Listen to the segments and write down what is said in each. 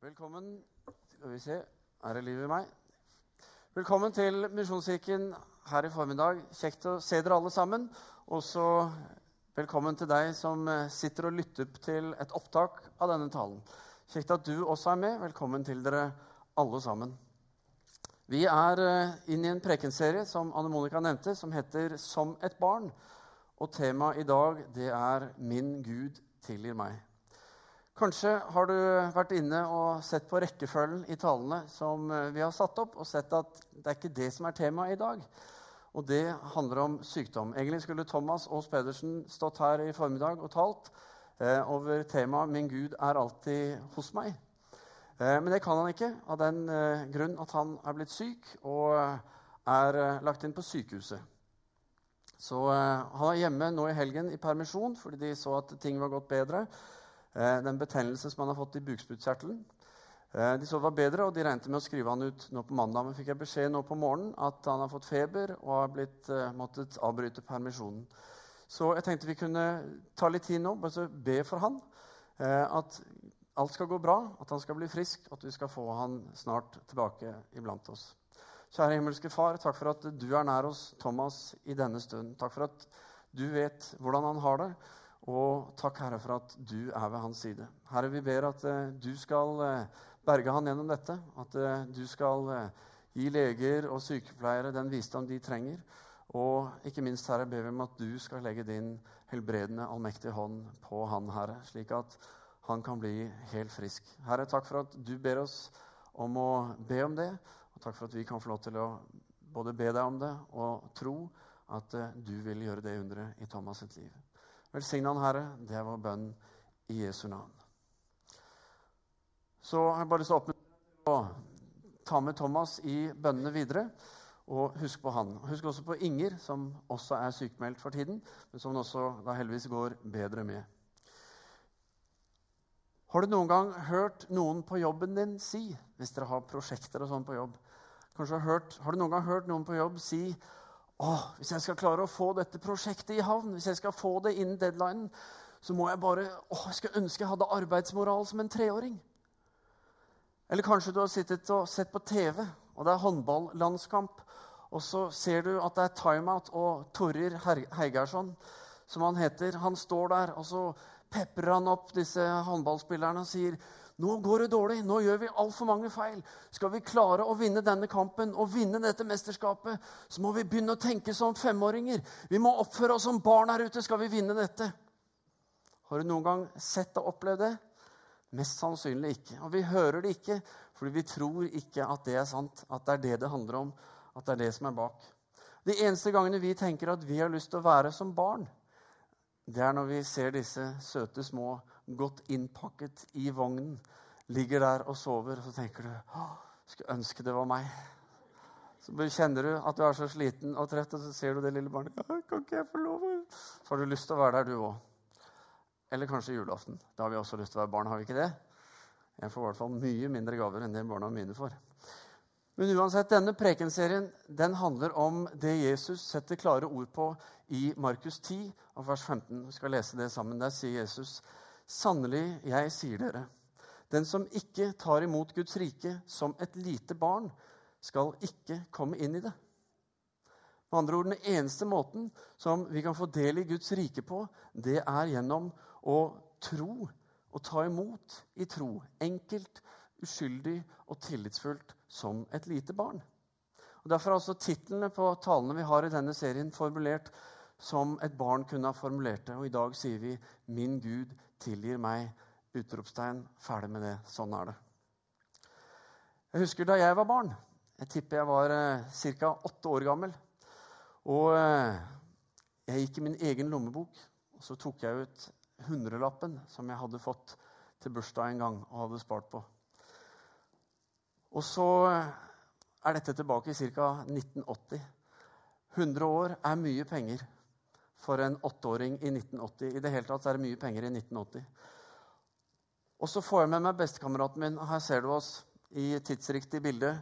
Velkommen Skal vi se Er det liv i meg? Velkommen til Misjonskirken her i formiddag. Kjekt å se dere alle sammen. Og så velkommen til deg som eh, sitter og lytter til et opptak av denne talen. Kjekt at du også er med. Velkommen til dere alle sammen. Vi er eh, inne i en prekenserie som Anne Monica nevnte, som heter 'Som et barn'. Og temaet i dag det er 'Min Gud tilgir meg'. Kanskje har du vært inne og sett på rekkefølgen i talene som eh, vi har satt opp, og sett at det er ikke det som er temaet i dag. Og det handler om sykdom. Egentlig skulle Thomas Aas Pedersen stått her i formiddag og talt eh, over temaet 'Min Gud er alltid hos meg'. Eh, men det kan han ikke av den eh, grunn at han er blitt syk og er eh, lagt inn på sykehuset. Så eh, han er hjemme nå i helgen i permisjon fordi de så at ting var gått bedre. Eh, den betennelse som han har fått i bukspyttkjertelen. Eh, de så det var bedre, og de regnet med å skrive han ut nå på mandag. Men fikk jeg beskjed nå på morgenen at han har fått feber og har blitt, uh, måttet avbryte permisjonen. Så jeg tenkte vi kunne ta litt tid nå bare be for han. At alt skal gå bra, at han skal bli frisk, at vi skal få han snart tilbake iblant oss. Kjære himmelske Far, takk for at du er nær oss, Thomas, i denne stunden. Takk for at du vet hvordan han har det. Og takk, Herre, for at du er ved hans side. Herre, vi ber at uh, du skal uh, berge han gjennom dette. At uh, du skal gi leger og sykepleiere den visdom de trenger. Og ikke minst, Herre, ber vi om at du skal legge din helbredende, allmektige hånd på han, Herre, slik at han kan bli helt frisk. Herre, takk for at du ber oss om å be om det. Og takk for at vi kan få lov til å både be deg om det og tro at du vil gjøre det underet i Thomas sitt liv. Velsign han, Herre. Det er vår bønn i Jesu navn. Så har jeg bare lyst til å oppmuntre å ta med Thomas i bønnene videre. Og husk på han. Husk også på Inger, som også er sykemeldt for tiden, men som også da heldigvis går bedre med. Har du noen gang hørt noen på jobben din si, hvis dere har prosjekter og sånn på jobb Kanskje har, hørt, har du noen gang hørt noen på jobb si Åh, hvis jeg skal klare å få dette prosjektet i havn, hvis jeg skal få det innen deadlinen, så må jeg bare åh, jeg skulle ønske jeg hadde arbeidsmoral som en treåring. Eller kanskje du har sittet og sett på TV, og det er håndballandskamp, og så ser du at det er timeout, og Torrir Heigarsson, som han heter, han står der, og så peprer han opp disse håndballspillerne og sier nå går det dårlig. Nå gjør vi altfor mange feil. Skal vi klare å vinne denne kampen og vinne dette mesterskapet, så må vi begynne å tenke som femåringer. Vi må oppføre oss som barn her ute, skal vi vinne dette. Har du noen gang sett og opplevd det? Mest sannsynlig ikke. Og vi hører det ikke fordi vi tror ikke at det er sant, at det er det det handler om, at det er det som er bak. De eneste gangene vi tenker at vi har lyst til å være som barn, det er når vi ser disse søte små godt innpakket i vognen, ligger der og sover, og så tenker du skulle ønske det var meg. Så kjenner du at du er så sliten og trett, og så ser du det lille barnet. Kan ikke jeg få lov? Så har du lyst til å være der, du òg. Eller kanskje julaften. Da har vi også lyst til å være barn, har vi ikke det? Jeg får i hvert fall mye mindre gaver enn det barna mine får. Men uansett, denne prekenserien den handler om det Jesus setter klare ord på i Markus 10, vers 15. Vi skal lese det sammen. Der sier Jesus Sannelig, jeg sier dere, den som ikke tar imot Guds rike som et lite barn, skal ikke komme inn i det. Med andre ord, Den eneste måten som vi kan få del i Guds rike på, det er gjennom å tro og ta imot i tro. Enkelt, uskyldig og tillitsfullt som et lite barn. Og Derfor er altså titlene på talene vi har i denne serien, formulert som et barn kunne ha formulert det. Og i dag sier vi 'Min Gud tilgir meg'. Utropstegn. Ferdig med det. Sånn er det. Jeg husker da jeg var barn. Jeg tipper jeg var eh, ca. åtte år gammel. Og eh, jeg gikk i min egen lommebok, og så tok jeg ut hundrelappen som jeg hadde fått til bursdag en gang og hadde spart på. Og så eh, er dette tilbake i ca. 1980. 100 år er mye penger for en åtteåring i 1980. I det hele tatt er det mye penger i 1980. Og så får jeg med meg bestekameraten min. Her ser du oss i tidsriktig bilde.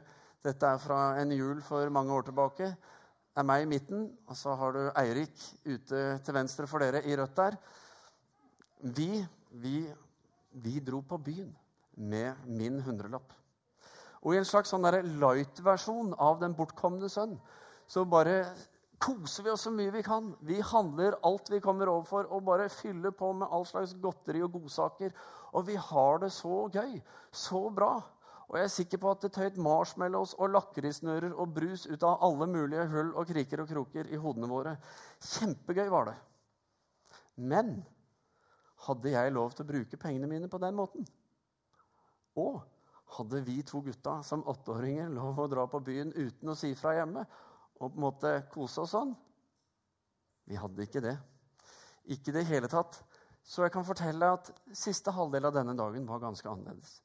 Dette er fra en jul for mange år tilbake. Det er meg i midten, og så har du Eirik ute til venstre for dere i rødt der. Vi, vi, vi dro på byen. med min hundrelapp. Og i en slags sånn light-versjon av Den bortkomne sønn så bare koser vi oss så mye vi kan. Vi handler alt vi kommer overfor, og bare fyller på med all slags godteri og godsaker. Og vi har det så gøy. Så bra. Og jeg er sikker på at det tøyt marshmallows og lakrisnører og brus ut av alle mulige hull og kriker og kroker i hodene våre. Kjempegøy var det. Men hadde jeg lov til å bruke pengene mine på den måten? Og hadde vi to gutta som åtteåringer lov å dra på byen uten å si fra hjemme og på en måte kose oss sånn? Vi hadde ikke det. Ikke i det hele tatt. Så jeg kan fortelle at siste halvdel av denne dagen var ganske annerledes.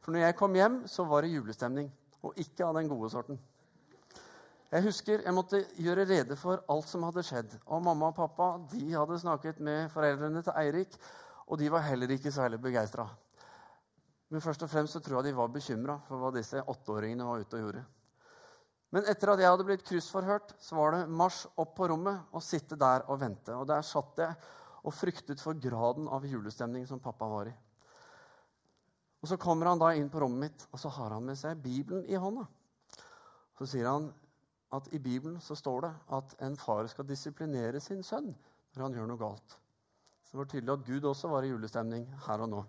For når jeg kom hjem, så var det julestemning. Og ikke av den gode sorten. Jeg husker jeg måtte gjøre rede for alt som hadde skjedd. Og mamma og pappa de hadde snakket med foreldrene til Eirik, og de var heller ikke særlig begeistra. Men først og fremst så tror jeg de var bekymra for hva disse åtteåringene var ute og gjorde. Men etter at jeg hadde blitt kryssforhørt, så var det marsj opp på rommet og sitte der og vente. Og der satt jeg og fryktet for graden av julestemning som pappa var i. Og Så kommer han da inn på rommet mitt, og så har han med seg Bibelen i hånda. Så sier han at i Bibelen så står det at en far skal disiplinere sin sønn når han gjør noe galt. Så det var tydelig at Gud også var i julestemning her og nå.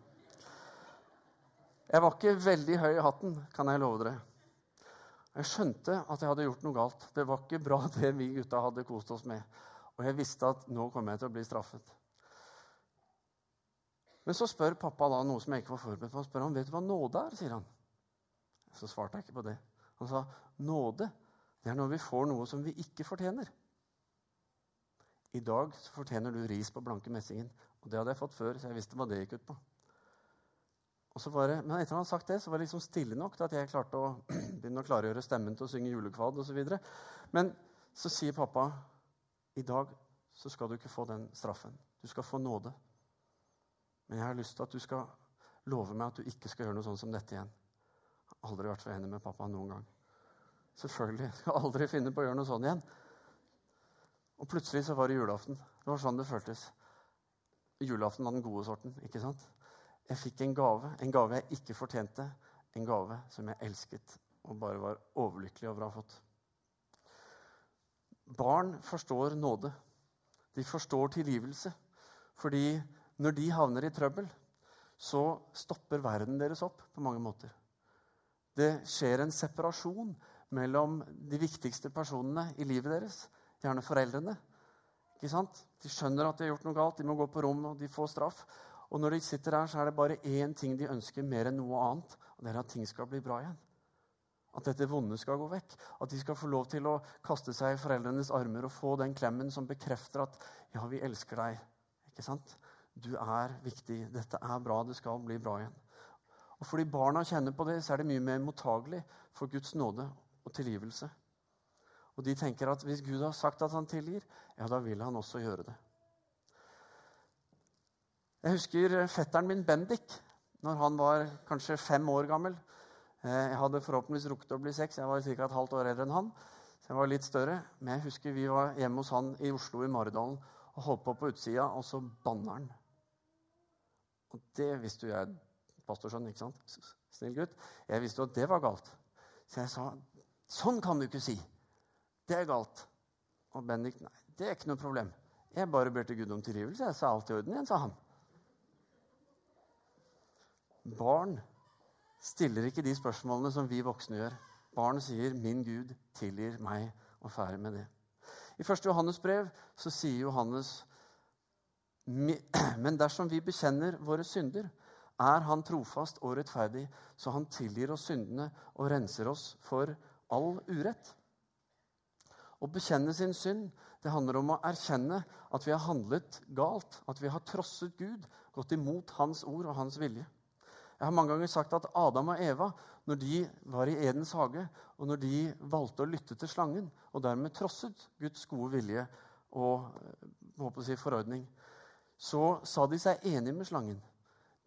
Jeg var ikke veldig høy i hatten, kan jeg love dere. Jeg skjønte at jeg hadde gjort noe galt. Det var ikke bra, det vi gutta hadde kost oss med. Og jeg visste at nå kom jeg til å bli straffet. Men så spør pappa da noe som jeg ikke var forberedt på. Han spør han, vet du hva nåde er, sier han. Så svarte jeg ikke på det. Han sa nåde det er når vi får noe som vi ikke fortjener. I dag fortjener du ris på blanke messingen. Og det hadde jeg fått før, så jeg visste hva det gikk ut på. Og så bare, men etter han hadde sagt det, så var det liksom stille nok til at jeg klarte å begynne å klargjøre stemmen til å synge julekvad osv. Men så sier pappa i dag så skal du ikke få den straffen. Du skal få nåde. Men jeg har lyst til at du skal love meg at du ikke skal gjøre noe sånn som dette igjen. Jeg har aldri vært så enig med pappa noen gang. Selvfølgelig. Jeg skal aldri finne på å gjøre noe sånn igjen. Og plutselig så var det julaften. Det var sånn det føltes. Julaften var den gode sorten, ikke sant? Jeg fikk en gave, en gave jeg ikke fortjente, en gave som jeg elsket og bare var overlykkelig over å ha fått. Barn forstår nåde. De forstår tilgivelse. Fordi når de havner i trøbbel, så stopper verden deres opp på mange måter. Det skjer en separasjon mellom de viktigste personene i livet deres, gjerne foreldrene. Ikke sant? De skjønner at de har gjort noe galt, de må gå på rom og de får straff. Og når de sitter der, så er det bare én ting de ønsker mer enn noe annet. Og det er at ting skal bli bra igjen. At dette vonde skal gå vekk. At de skal få lov til å kaste seg i foreldrenes armer og få den klemmen som bekrefter at 'ja, vi elsker deg'. Ikke sant? Du er viktig. Dette er bra. Det skal bli bra igjen. Og fordi barna kjenner på det, så er det mye mer mottagelig for Guds nåde og tilgivelse. Og de tenker at hvis Gud har sagt at han tilgir, ja, da vil han også gjøre det. Jeg husker fetteren min Bendik når han var kanskje fem år gammel. Eh, jeg hadde forhåpentligvis rukket å bli seks. Jeg var ca. et halvt år eldre enn han. Så jeg var litt større. Men jeg husker vi var hjemme hos han i Oslo, i Maridalen, og holdt på på utsida, og så banner han. Og det visste jo jeg, pastorsønn, ikke sant? Snill gutt. Jeg visste jo at det var galt. Så jeg sa sånn kan du ikke si. Det er galt. Og Bendik nei, det er ikke noe problem. Jeg bare ber til Gud om tilgivelse. Jeg sa alt i orden igjen, sa han. Barn stiller ikke de spørsmålene som vi voksne gjør. Barn sier 'Min Gud tilgir meg', og ferdig med det. I 1. Johannes brev så sier Johannes men dersom vi bekjenner våre synder, er Han trofast og rettferdig, så Han tilgir oss syndene og renser oss for all urett. Å bekjenne sin synd det handler om å erkjenne at vi har handlet galt, at vi har trosset Gud, gått imot Hans ord og Hans vilje. Jeg har mange ganger sagt at Adam og Eva, når de var i Edens hage, og når de valgte å lytte til slangen, og dermed trosset Guds gode vilje og håper å si, forordning, så sa de seg enig med slangen.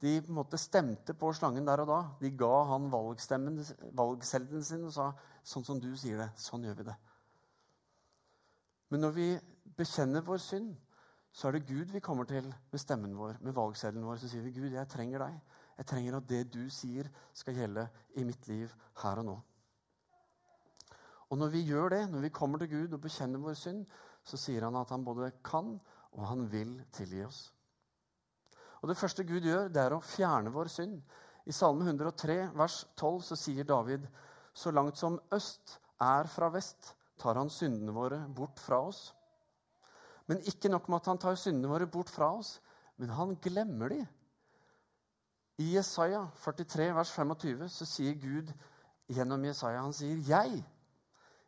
De på en måte stemte på slangen der og da. De ga han valgselden sin og sa sånn som du sier det, sånn gjør vi det. Men når vi bekjenner vår synd, så er det Gud vi kommer til med stemmen vår, med valgseddelen vår. Så sier vi, 'Gud, jeg trenger deg. Jeg trenger at det du sier, skal gjelde i mitt liv her og nå. Og når vi gjør det, når vi kommer til Gud og bekjenner vår synd, så sier han at han både kan og han vil tilgi oss. Og Det første Gud gjør, det er å fjerne vår synd. I Salme 103, vers 12, så sier David.: Så langt som øst er fra vest, tar han syndene våre bort fra oss. Men ikke nok med at han tar syndene våre bort fra oss, men han glemmer de. I Jesaja 43, vers 25, så sier Gud gjennom Jesaja Han sier, 'Jeg,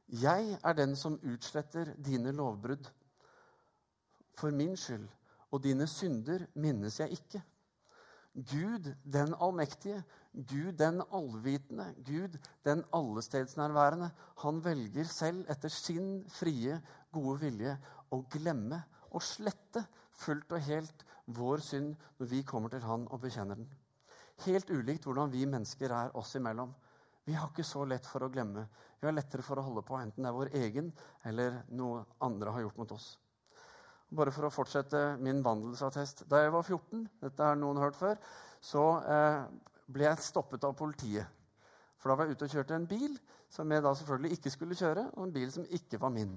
jeg er den som utsletter dine lovbrudd. For min skyld og dine synder minnes jeg ikke.' Gud den allmektige, Gud den allvitende, Gud den allestedsnærværende, han velger selv etter sin frie, gode vilje å glemme og slette fullt og helt vår synd når vi kommer til Han og bekjenner den. Helt ulikt hvordan vi mennesker er oss imellom. Vi har ikke så lett for å glemme. Vi har lettere for å holde på, enten det er vår egen eller noe andre har gjort mot oss. Bare for å fortsette min vandelsattest. Da jeg var 14, dette har noen hørt før, så eh, ble jeg stoppet av politiet. For da var jeg ute og kjørte en bil som jeg da selvfølgelig ikke skulle kjøre, og en bil som ikke var min.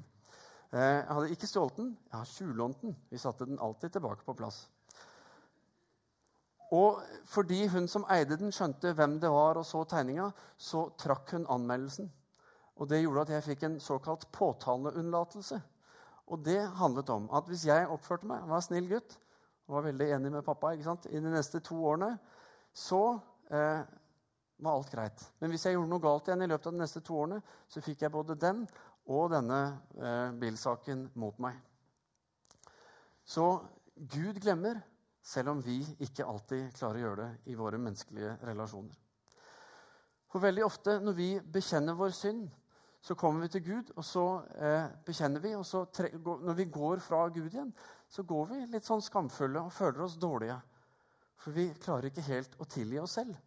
Eh, jeg hadde ikke stjålet den, jeg har tjuvlånt den. Vi satte den alltid tilbake på plass. Og fordi hun som eide den, skjønte hvem det var og så tegninga, så trakk hun anmeldelsen. Og Det gjorde at jeg fikk en såkalt påtaleunnlatelse. Og det handlet om at hvis jeg oppførte meg, var snill gutt, og var veldig enig med pappa ikke sant, i de neste to årene, så eh, var alt greit. Men hvis jeg gjorde noe galt igjen i løpet av de neste to årene, så fikk jeg både den og denne eh, bilsaken mot meg. Så Gud glemmer, selv om vi ikke alltid klarer å gjøre det i våre menneskelige relasjoner. For veldig ofte når vi bekjenner vår synd, så kommer vi til Gud, og så eh, bekjenner vi. Og så når vi går fra Gud igjen, så går vi litt sånn skamfulle og føler oss dårlige. For vi klarer ikke helt å tilgi oss selv.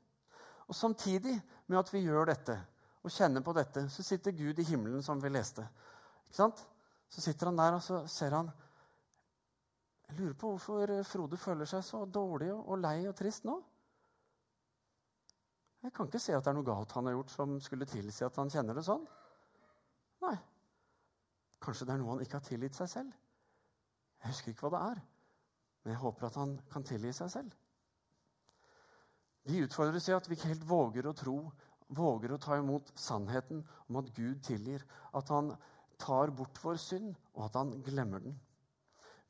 Og samtidig med at vi gjør dette, og kjenner på dette, så sitter Gud i himmelen, som vi leste. Ikke sant? Så sitter han der, og så ser han Jeg lurer på hvorfor Frode føler seg så dårlig og lei og trist nå. Jeg kan ikke se at det er noe galt han har gjort som skulle tilsi at han kjenner det sånn. Nei. Kanskje det er noe han ikke har tilgitt seg selv. Jeg husker ikke hva det er, men jeg håper at han kan tilgi seg selv. Vi utfordres i at vi ikke helt våger å tro våger å ta imot sannheten om at Gud tilgir, at han tar bort vår synd, og at han glemmer den.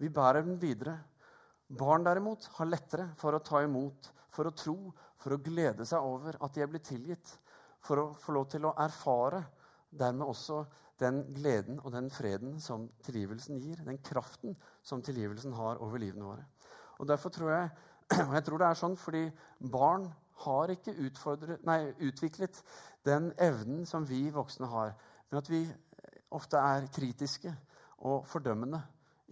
Vi bærer den videre. Barn derimot har lettere for å ta imot, for å tro, for å glede seg over at de er blitt tilgitt. For å få lov til å erfare dermed også den gleden og den freden som tilgivelsen gir. Den kraften som tilgivelsen har over livene våre. Og Derfor tror jeg, og jeg tror det er sånn fordi barn har ikke nei, utviklet den evnen som vi voksne har, men at vi ofte er kritiske og fordømmende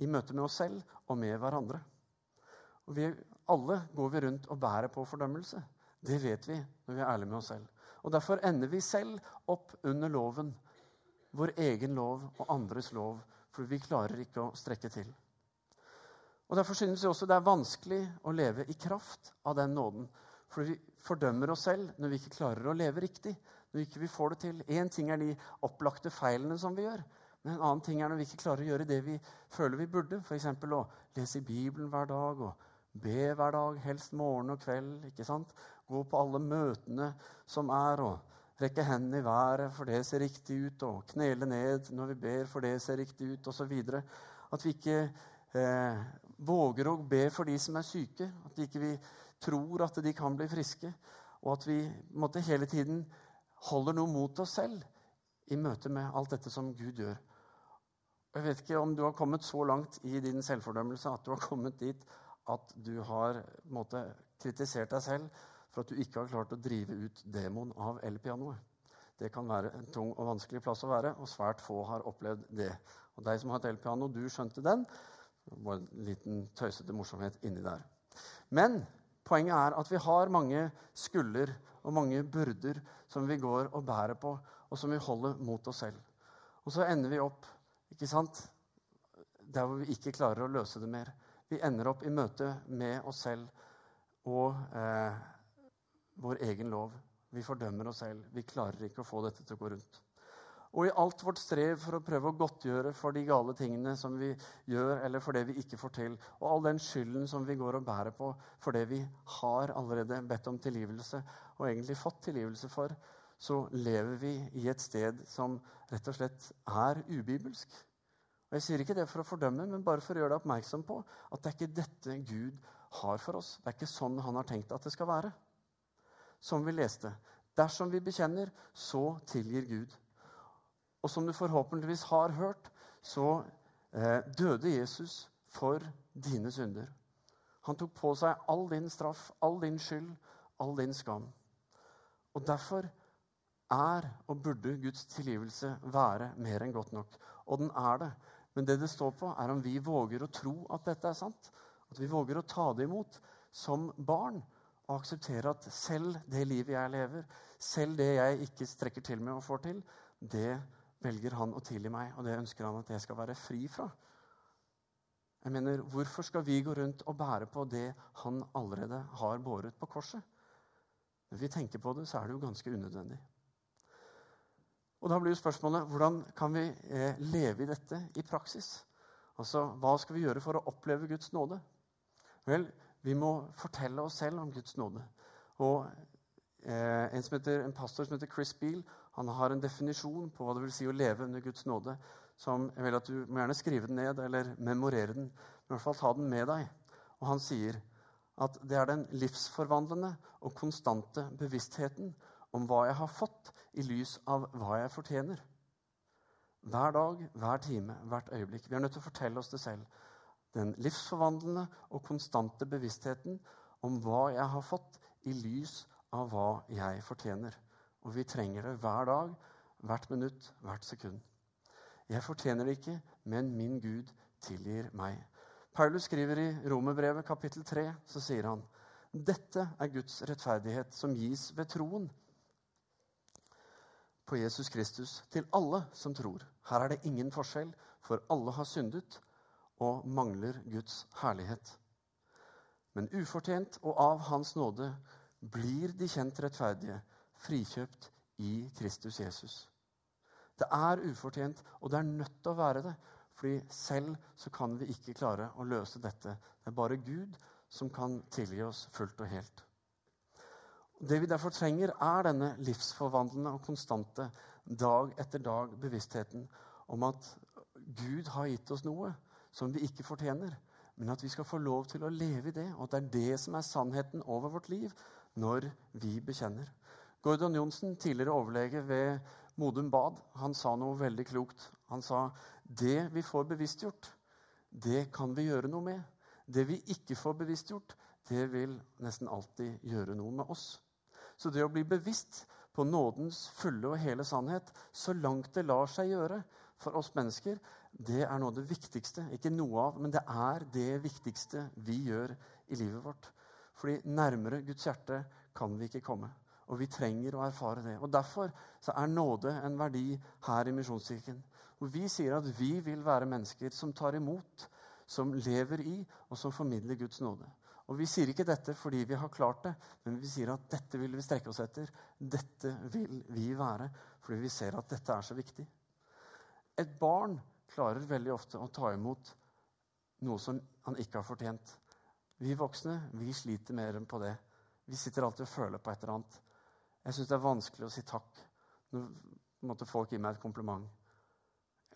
i møte med oss selv og med hverandre. Og vi, alle går vi rundt og bærer på fordømmelse. Det vet vi når vi er ærlige med oss selv. Og Derfor ender vi selv opp under loven, vår egen lov og andres lov, for vi klarer ikke å strekke til. Og Derfor synes vi også det er vanskelig å leve i kraft av den nåden. For vi fordømmer oss selv når vi ikke klarer å leve riktig. når vi ikke får det til. Én ting er de opplagte feilene som vi gjør. Men en annen ting er når vi ikke klarer å gjøre det vi føler vi burde. F.eks. å lese Bibelen hver dag og be hver dag, helst morgen og kveld. ikke sant? Gå på alle møtene som er, og rekke hendene i været, for det ser riktig ut, og knele ned når vi ber, for det ser riktig ut, osv. At vi ikke eh, våger å be for de som er syke. At vi ikke tror at de kan bli friske, og at vi måtte, hele tiden holder noe mot oss selv i møte med alt dette som Gud gjør. Jeg vet ikke om du har kommet så langt i din selvfordømmelse at du har kommet dit at du har måte, kritisert deg selv for at du ikke har klart å drive ut demoen av elpianoet. Det kan være en tung og vanskelig plass å være, og svært få har opplevd det. Og deg som har et elpiano, du skjønte den. Det var en liten tøysete morsomhet inni der. Men Poenget er at vi har mange skulder og mange byrder som vi går og bærer på, og som vi holder mot oss selv. Og så ender vi opp ikke sant, der hvor vi ikke klarer å løse det mer. Vi ender opp i møte med oss selv og eh, vår egen lov. Vi fordømmer oss selv. Vi klarer ikke å få dette til å gå rundt. Og i alt vårt strev for å prøve å godtgjøre for de gale tingene som vi gjør, eller for det vi ikke får til, og all den skylden som vi går og bærer på for det vi har allerede bedt om tilgivelse, og egentlig fått tilgivelse for, så lever vi i et sted som rett og slett er ubibelsk. Og Jeg sier ikke det for å fordømme, men bare for å gjøre deg oppmerksom på at det er ikke dette Gud har for oss. Det er ikke sånn han har tenkt at det skal være. Som vi leste. Dersom vi bekjenner, så tilgir Gud. Og som du forhåpentligvis har hørt, så eh, døde Jesus for dine synder. Han tok på seg all din straff, all din skyld, all din skam. Og derfor er og burde Guds tilgivelse være mer enn godt nok. Og den er det. Men det det står på, er om vi våger å tro at dette er sant. At vi våger å ta det imot som barn og akseptere at selv det livet jeg lever, selv det jeg ikke strekker til med og får til, det velger han å tilgi meg, og det ønsker han at jeg skal være fri fra. Jeg mener, Hvorfor skal vi gå rundt og bære på det han allerede har båret på korset? Når vi tenker på det, så er det jo ganske unødvendig. Og Da blir spørsmålet hvordan kan vi eh, leve i dette i praksis? Altså, Hva skal vi gjøre for å oppleve Guds nåde? Vel, vi må fortelle oss selv om Guds nåde. Og eh, en, heter, en, pastor som heter Chris Beale, han har en definisjon på hva det vil si å leve under Guds nåde. som jeg vil at Du må gjerne skrive den ned eller memorere den. Men i hvert fall ta den med deg. Og Han sier at det er den livsforvandlende og konstante bevisstheten om hva jeg har fått, i lys av hva jeg fortjener. Hver dag, hver time, hvert øyeblikk. Vi er nødt til å fortelle oss det selv. Den livsforvandlende og konstante bevisstheten om hva jeg har fått, i lys av hva jeg fortjener. Og vi trenger det hver dag, hvert minutt, hvert sekund. Jeg fortjener det ikke, men min Gud tilgir meg. Paulus skriver i Romerbrevet kapittel 3, så sier han dette er Guds rettferdighet som gis ved troen på Jesus Kristus til alle som tror. Her er det ingen forskjell, for alle har syndet og mangler Guds herlighet. Men ufortjent og av Hans nåde blir de kjent rettferdige frikjøpt i Kristus Jesus. Det er ufortjent, og det er nødt til å være det. Fordi selv så kan vi ikke klare å løse dette. Det er bare Gud som kan tilgi oss fullt og helt. Det vi derfor trenger, er denne livsforvandlende og konstante, dag etter dag, bevisstheten om at Gud har gitt oss noe som vi ikke fortjener, men at vi skal få lov til å leve i det, og at det er det som er sannheten over vårt liv når vi bekjenner. Gordon Johnsen, tidligere overlege ved Modum Bad, han sa noe veldig klokt. Han sa det vi får bevisstgjort, det kan vi gjøre noe med. Det vi ikke får bevisstgjort, det vil nesten alltid gjøre noe med oss. Så det å bli bevisst på nådens fulle og hele sannhet, så langt det lar seg gjøre for oss mennesker, det er noe av det viktigste. Ikke noe av, men det er det viktigste vi gjør i livet vårt. Fordi nærmere Guds hjerte kan vi ikke komme. Og vi trenger å erfare det. Og Derfor er nåde en verdi her i Misjonskirken. Hvor vi sier at vi vil være mennesker som tar imot, som lever i, og som formidler Guds nåde. Og Vi sier ikke dette fordi vi har klart det, men vi sier at dette vil vi strekke oss etter. Dette vil vi være fordi vi ser at dette er så viktig. Et barn klarer veldig ofte å ta imot noe som han ikke har fortjent. Vi voksne vi sliter mer enn på det. Vi sitter alltid og føler på et eller annet. Jeg syns det er vanskelig å si takk når folk gi meg et kompliment.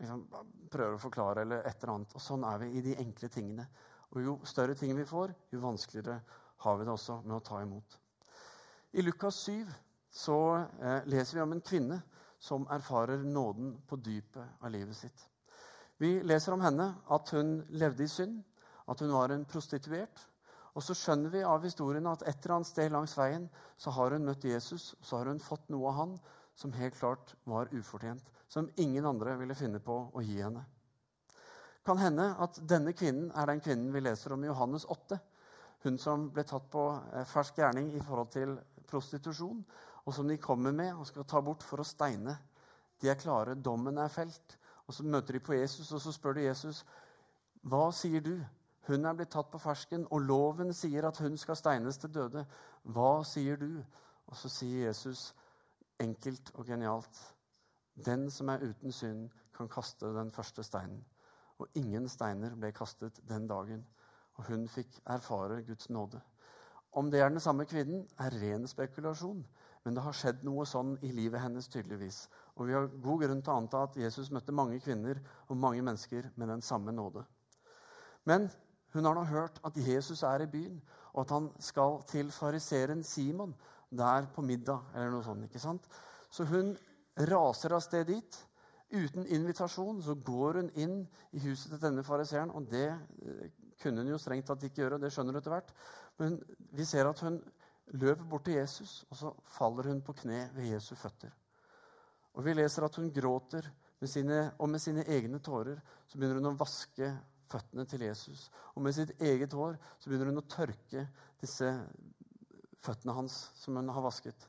Liksom, prøver å forklare eller et eller annet. Og sånn er vi i de enkle tingene. Og jo større ting vi får, jo vanskeligere har vi det også med å ta imot. I Lukas 7 så eh, leser vi om en kvinne som erfarer nåden på dypet av livet sitt. Vi leser om henne at hun levde i synd, at hun var en prostituert, og så skjønner vi av historien at et eller annet sted langs veien så har hun møtt Jesus, og så har hun fått noe av han som helt klart var ufortjent. Som ingen andre ville finne på å gi henne. Kan hende at denne kvinnen er den kvinnen vi leser om i Johannes 8. Hun som ble tatt på eh, fersk gjerning i forhold til prostitusjon, og som de kommer med og skal ta bort for å steine. De er klare, dommen er felt. Og Så møter de på Jesus, og så spør de Jesus, 'Hva sier du?' Hun er blitt tatt på fersken, og loven sier at hun skal steines til døde. Hva sier du? Og så sier Jesus enkelt og genialt Den som er uten synd, kan kaste den første steinen. Og ingen steiner ble kastet den dagen, og hun fikk erfare Guds nåde. Om det er den samme kvinnen, er ren spekulasjon. Men det har skjedd noe sånn i livet hennes, tydeligvis. Og vi har god grunn til å anta at Jesus møtte mange kvinner og mange mennesker med den samme nåde. Men hun har nå hørt at Jesus er i byen, og at han skal til fariseren Simon der på middag, eller noe sånt. ikke sant? Så hun raser av sted dit. Uten invitasjon så går hun inn i huset til denne fariseeren, og det eh, kunne hun jo strengt tatt ikke gjøre, det skjønner du etter hvert. Men vi ser at hun løper bort til Jesus, og så faller hun på kne ved Jesu føtter. Og Vi leser at hun gråter, med sine, og med sine egne tårer så begynner hun å vaske føttene til Jesus. Og med sitt eget hår så begynner hun å tørke disse føttene hans som hun har vasket.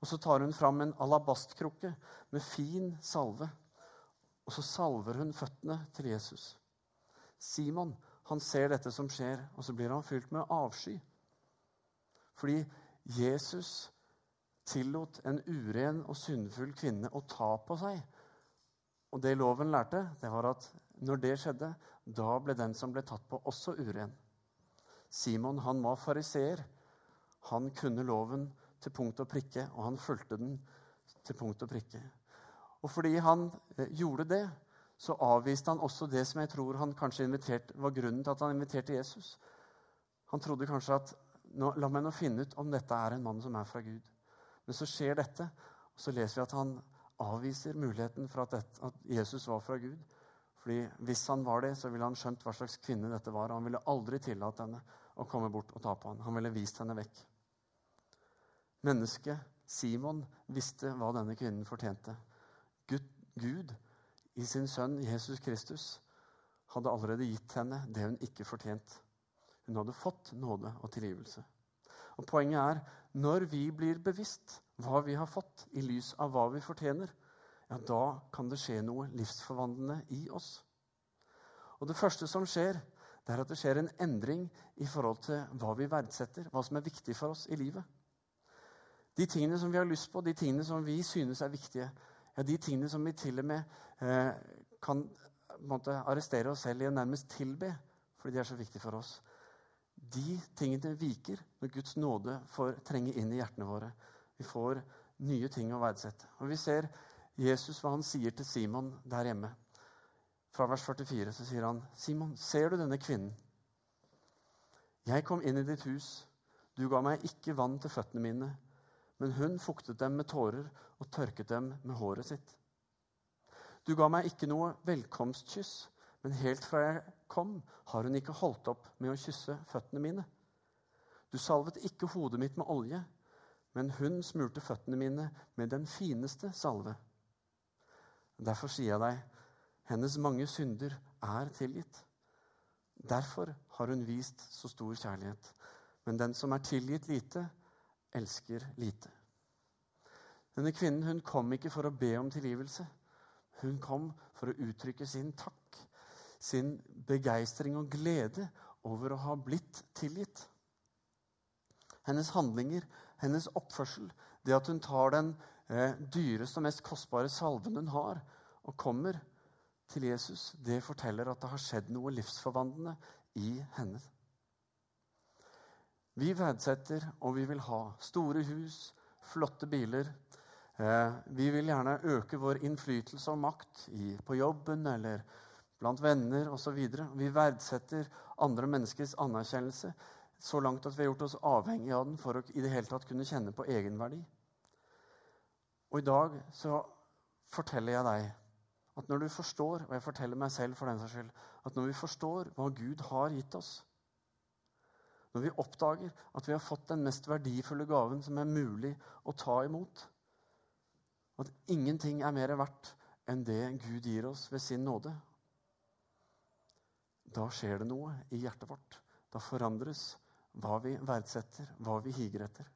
Og så tar hun fram en alabastkrukke med fin salve. Og så salver hun føttene til Jesus. Simon han ser dette som skjer, og så blir han fylt med avsky. Fordi Jesus tillot en uren og syndfull kvinne å ta på seg. Og det loven lærte, det var at når det skjedde, da ble den som ble tatt på, også uren. Simon han var fariseer. Han kunne loven til punkt og prikke, og han fulgte den til punkt og prikke. Og fordi han eh, gjorde det, så avviste han også det som jeg tror han kanskje var grunnen til at han inviterte Jesus. Han trodde kanskje at nå, La meg nå finne ut om dette er en mann som er fra Gud. Men så skjer dette, og så leser vi at han avviser muligheten for at, dette, at Jesus var fra Gud. Fordi Hvis han var det, så ville han skjønt hva slags kvinne dette var. og Han ville aldri tillate henne å komme bort og ta på ham. Han ville vist henne vekk. Mennesket, Simon, visste hva denne kvinnen fortjente. Gud, i sin sønn Jesus Kristus hadde allerede gitt henne det hun ikke fortjente. Hun hadde fått nåde og tilgivelse. Og Poenget er når vi blir bevisst hva vi har fått, i lys av hva vi fortjener, ja, da kan det skje noe livsforvandlende i oss. Og Det første som skjer, det er at det skjer en endring i forhold til hva vi verdsetter, hva som er viktig for oss i livet. De tingene som vi har lyst på, de tingene som vi synes er viktige, ja, de tingene som vi til og med eh, kan måte, arrestere oss selv i å nærmest tilbe fordi de er så viktige for oss, de tingene viker når Guds nåde får trenge inn i hjertene våre. Vi får nye ting å verdsette. Og Vi ser Jesus hva han sier til Simon der hjemme. Fra vers 44 så sier han, 'Simon, ser du denne kvinnen?' 'Jeg kom inn i ditt hus. Du ga meg ikke vann til føttene mine.' 'Men hun fuktet dem med tårer og tørket dem med håret sitt.' 'Du ga meg ikke noe velkomstkyss.' Men helt fra jeg kom, har hun ikke holdt opp med å kysse føttene mine. Du salvet ikke hodet mitt med olje, men hun smurte føttene mine med den fineste salve. Derfor sier jeg deg, hennes mange synder er tilgitt. Derfor har hun vist så stor kjærlighet. Men den som er tilgitt lite, elsker lite. Denne kvinnen hun kom ikke for å be om tilgivelse. Hun kom for å uttrykke sin takk sin begeistring og glede over å ha blitt tilgitt. Hennes handlinger, hennes oppførsel, det at hun tar den eh, dyreste og mest kostbare salven hun har, og kommer til Jesus, det forteller at det har skjedd noe livsforvandlende i henne. Vi verdsetter og vi vil ha store hus, flotte biler. Eh, vi vil gjerne øke vår innflytelse og makt på jobben eller blant venner osv. Vi verdsetter andre menneskers anerkjennelse så langt at vi har gjort oss avhengig av den for å i det hele tatt kunne kjenne på egenverdi. Og i dag så forteller jeg deg at når du forstår, og jeg forteller meg selv for den saks skyld, at når vi forstår hva Gud har gitt oss, når vi oppdager at vi har fått den mest verdifulle gaven som er mulig å ta imot, at ingenting er mer verdt enn det Gud gir oss ved sin nåde, da skjer det noe i hjertet vårt. Da forandres hva vi verdsetter, hva vi higer etter.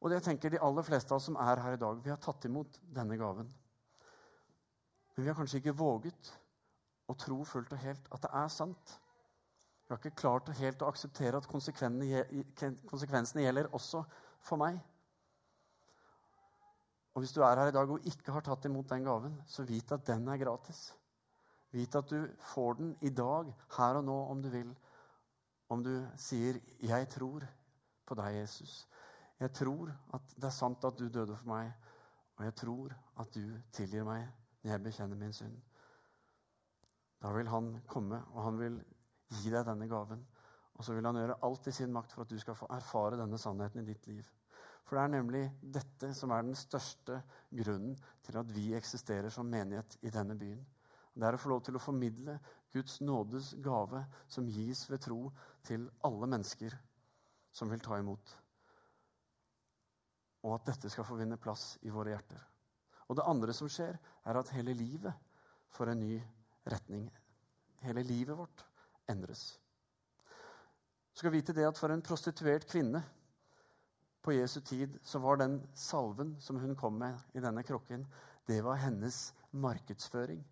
Og det tenker De aller fleste av oss som er her i dag, vi har tatt imot denne gaven. Men vi har kanskje ikke våget å tro fullt og helt at det er sant. Vi har ikke klart helt å akseptere at konsekvensene gjelder også for meg. Og hvis du er her i dag og ikke har tatt imot den gaven, så vit at den er gratis. Vit at du får den i dag, her og nå, om du vil. Om du sier 'Jeg tror på deg, Jesus'. Jeg tror at det er sant at du døde for meg, og jeg tror at du tilgir meg når jeg bekjenner min synd. Da vil han komme, og han vil gi deg denne gaven. Og så vil han gjøre alt i sin makt for at du skal få erfare denne sannheten i ditt liv. For det er nemlig dette som er den største grunnen til at vi eksisterer som menighet i denne byen. Det er å få lov til å formidle Guds nådes gave som gis ved tro til alle mennesker som vil ta imot. Og at dette skal få vinne plass i våre hjerter. Og det andre som skjer, er at hele livet får en ny retning. Hele livet vårt endres. Du skal vite det at for en prostituert kvinne på Jesu tid så var den salven som hun kom med i denne krukken, det var hennes markedsføring.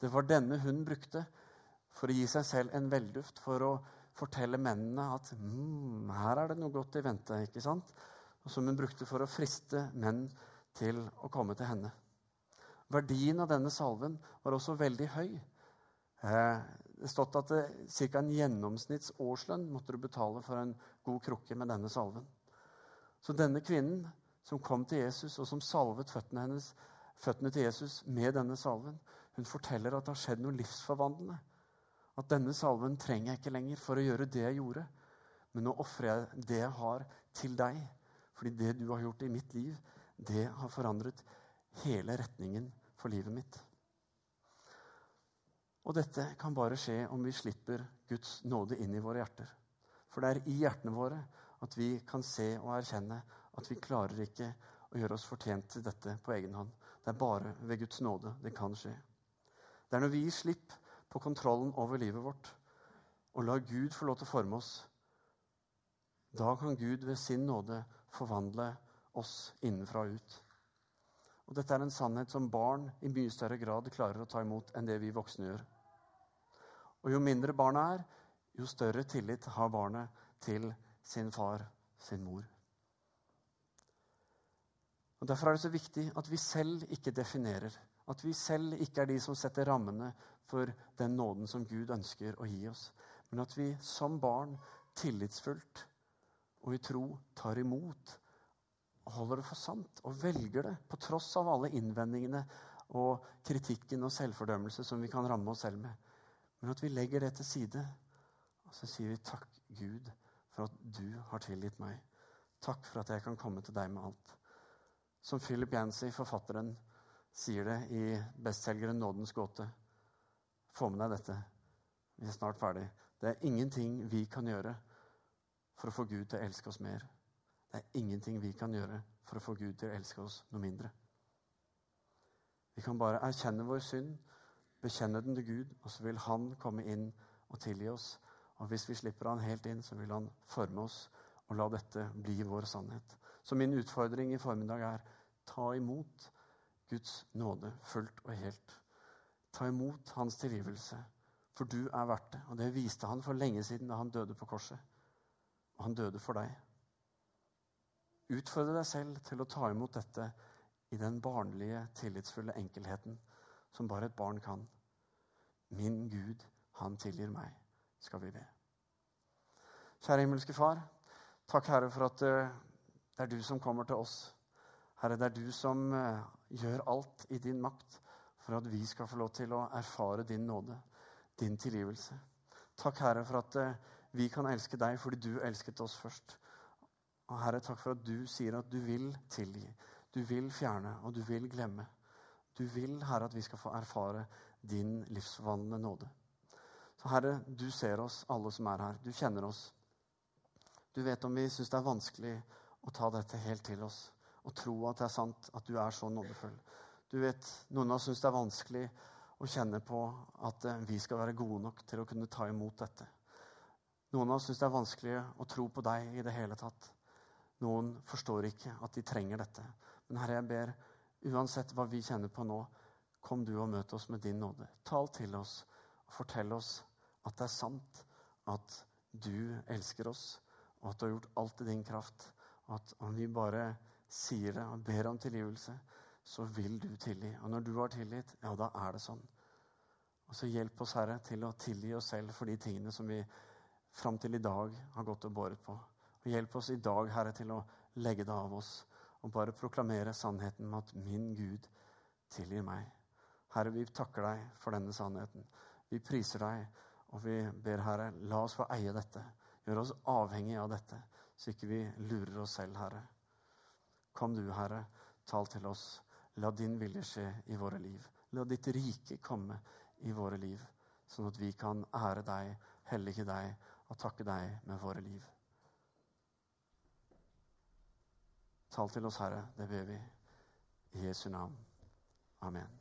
Det var denne hun brukte for å gi seg selv en velduft, for å fortelle mennene at mm, her er det noe godt i vente. ikke sant? Og Som hun brukte for å friste menn til å komme til henne. Verdien av denne salven var også veldig høy. Eh, stått at ca. en gjennomsnittsårslønn måtte du betale for en god krukke med denne salven. Så denne kvinnen som kom til Jesus, og som salvet føttene, hennes, føttene til Jesus med denne salven, hun forteller at det har skjedd noe livsforvandlende. At denne salven trenger jeg ikke lenger for å gjøre det jeg gjorde. Men nå ofrer jeg det jeg har, til deg. Fordi det du har gjort i mitt liv, det har forandret hele retningen for livet mitt. Og dette kan bare skje om vi slipper Guds nåde inn i våre hjerter. For det er i hjertene våre at vi kan se og erkjenne at vi klarer ikke å gjøre oss fortjent til dette på egen hånd. Det er bare ved Guds nåde det kan skje. Det er når vi gir slipp på kontrollen over livet vårt og lar Gud få lov til å forme oss, da kan Gud ved sin nåde forvandle oss innenfra og ut. Og Dette er en sannhet som barn i mye større grad klarer å ta imot enn det vi voksne gjør. Og Jo mindre barnet er, jo større tillit har barnet til sin far, sin mor. Og Derfor er det så viktig at vi selv ikke definerer. At vi selv ikke er de som setter rammene for den nåden som Gud ønsker å gi oss. Men at vi som barn tillitsfullt og i tro tar imot og holder det for sant og velger det, på tross av alle innvendingene og kritikken og selvfordømmelse som vi kan ramme oss selv med. Men at vi legger det til side, og så sier vi takk, Gud, for at du har tilgitt meg. Takk for at jeg kan komme til deg med alt. Som Philip Yancy, forfatteren, sier det i bestselgeren 'Nådens gåte'. Få med deg dette. Vi er snart ferdig. Det er ingenting vi kan gjøre for å få Gud til å elske oss mer. Det er ingenting vi kan gjøre for å få Gud til å elske oss noe mindre. Vi kan bare erkjenne vår synd, bekjenne den til Gud, og så vil Han komme inn og tilgi oss og hvis vi slipper han helt inn, så vil han forme oss og la dette bli vår sannhet. Så min utfordring i formiddag er ta imot Guds nåde fullt og helt. Ta imot hans tilgivelse, for du er verdt det. Og det viste han for lenge siden da han døde på korset. Og han døde for deg. Utfordre deg selv til å ta imot dette i den barnlige, tillitsfulle enkelheten som bare et barn kan. Min Gud, han tilgir meg skal vi be. Kjære himmelske Far. Takk, Herre, for at eh, det er du som kommer til oss. Herre, det er du som eh, gjør alt i din makt for at vi skal få lov til å erfare din nåde, din tilgivelse. Takk, Herre, for at eh, vi kan elske deg fordi du elsket oss først. Og Herre, takk for at du sier at du vil tilgi, du vil fjerne, og du vil glemme. Du vil, Herre, at vi skal få erfare din livsforvandlende nåde. Så Herre, du ser oss, alle som er her. Du kjenner oss. Du vet om vi syns det er vanskelig å ta dette helt til oss og tro at det er sant at du er så nådefull. Du vet, Noen av oss syns det er vanskelig å kjenne på at eh, vi skal være gode nok til å kunne ta imot dette. Noen av oss syns det er vanskelig å tro på deg i det hele tatt. Noen forstår ikke at de trenger dette. Men Herre, jeg ber, uansett hva vi kjenner på nå, kom du og møt oss med din nåde. Tal til oss og fortell oss at det er sant at du elsker oss, og at du har gjort alt i din kraft, At om vi bare sier det og ber om tilgivelse, så vil du tilgi. Og når du har tilgitt, ja, da er det sånn. Og så hjelp oss, Herre, til å tilgi oss selv for de tingene som vi fram til i dag har gått og båret på. Og hjelp oss i dag, Herre, til å legge det av oss og bare proklamere sannheten med at min Gud tilgir meg. Herre, vi takker deg for denne sannheten. Vi priser deg, og vi ber, Herre, la oss få eie dette. Gjør oss avhengig av dette, så ikke vi lurer oss selv, Herre. Kom du, Herre, tal til oss. La din vilje skje i våre liv. La ditt rike komme i våre liv, sånn at vi kan ære deg, hellige deg og takke deg med våre liv. Tal til oss, Herre, det ber vi. I Jesu navn. Amen.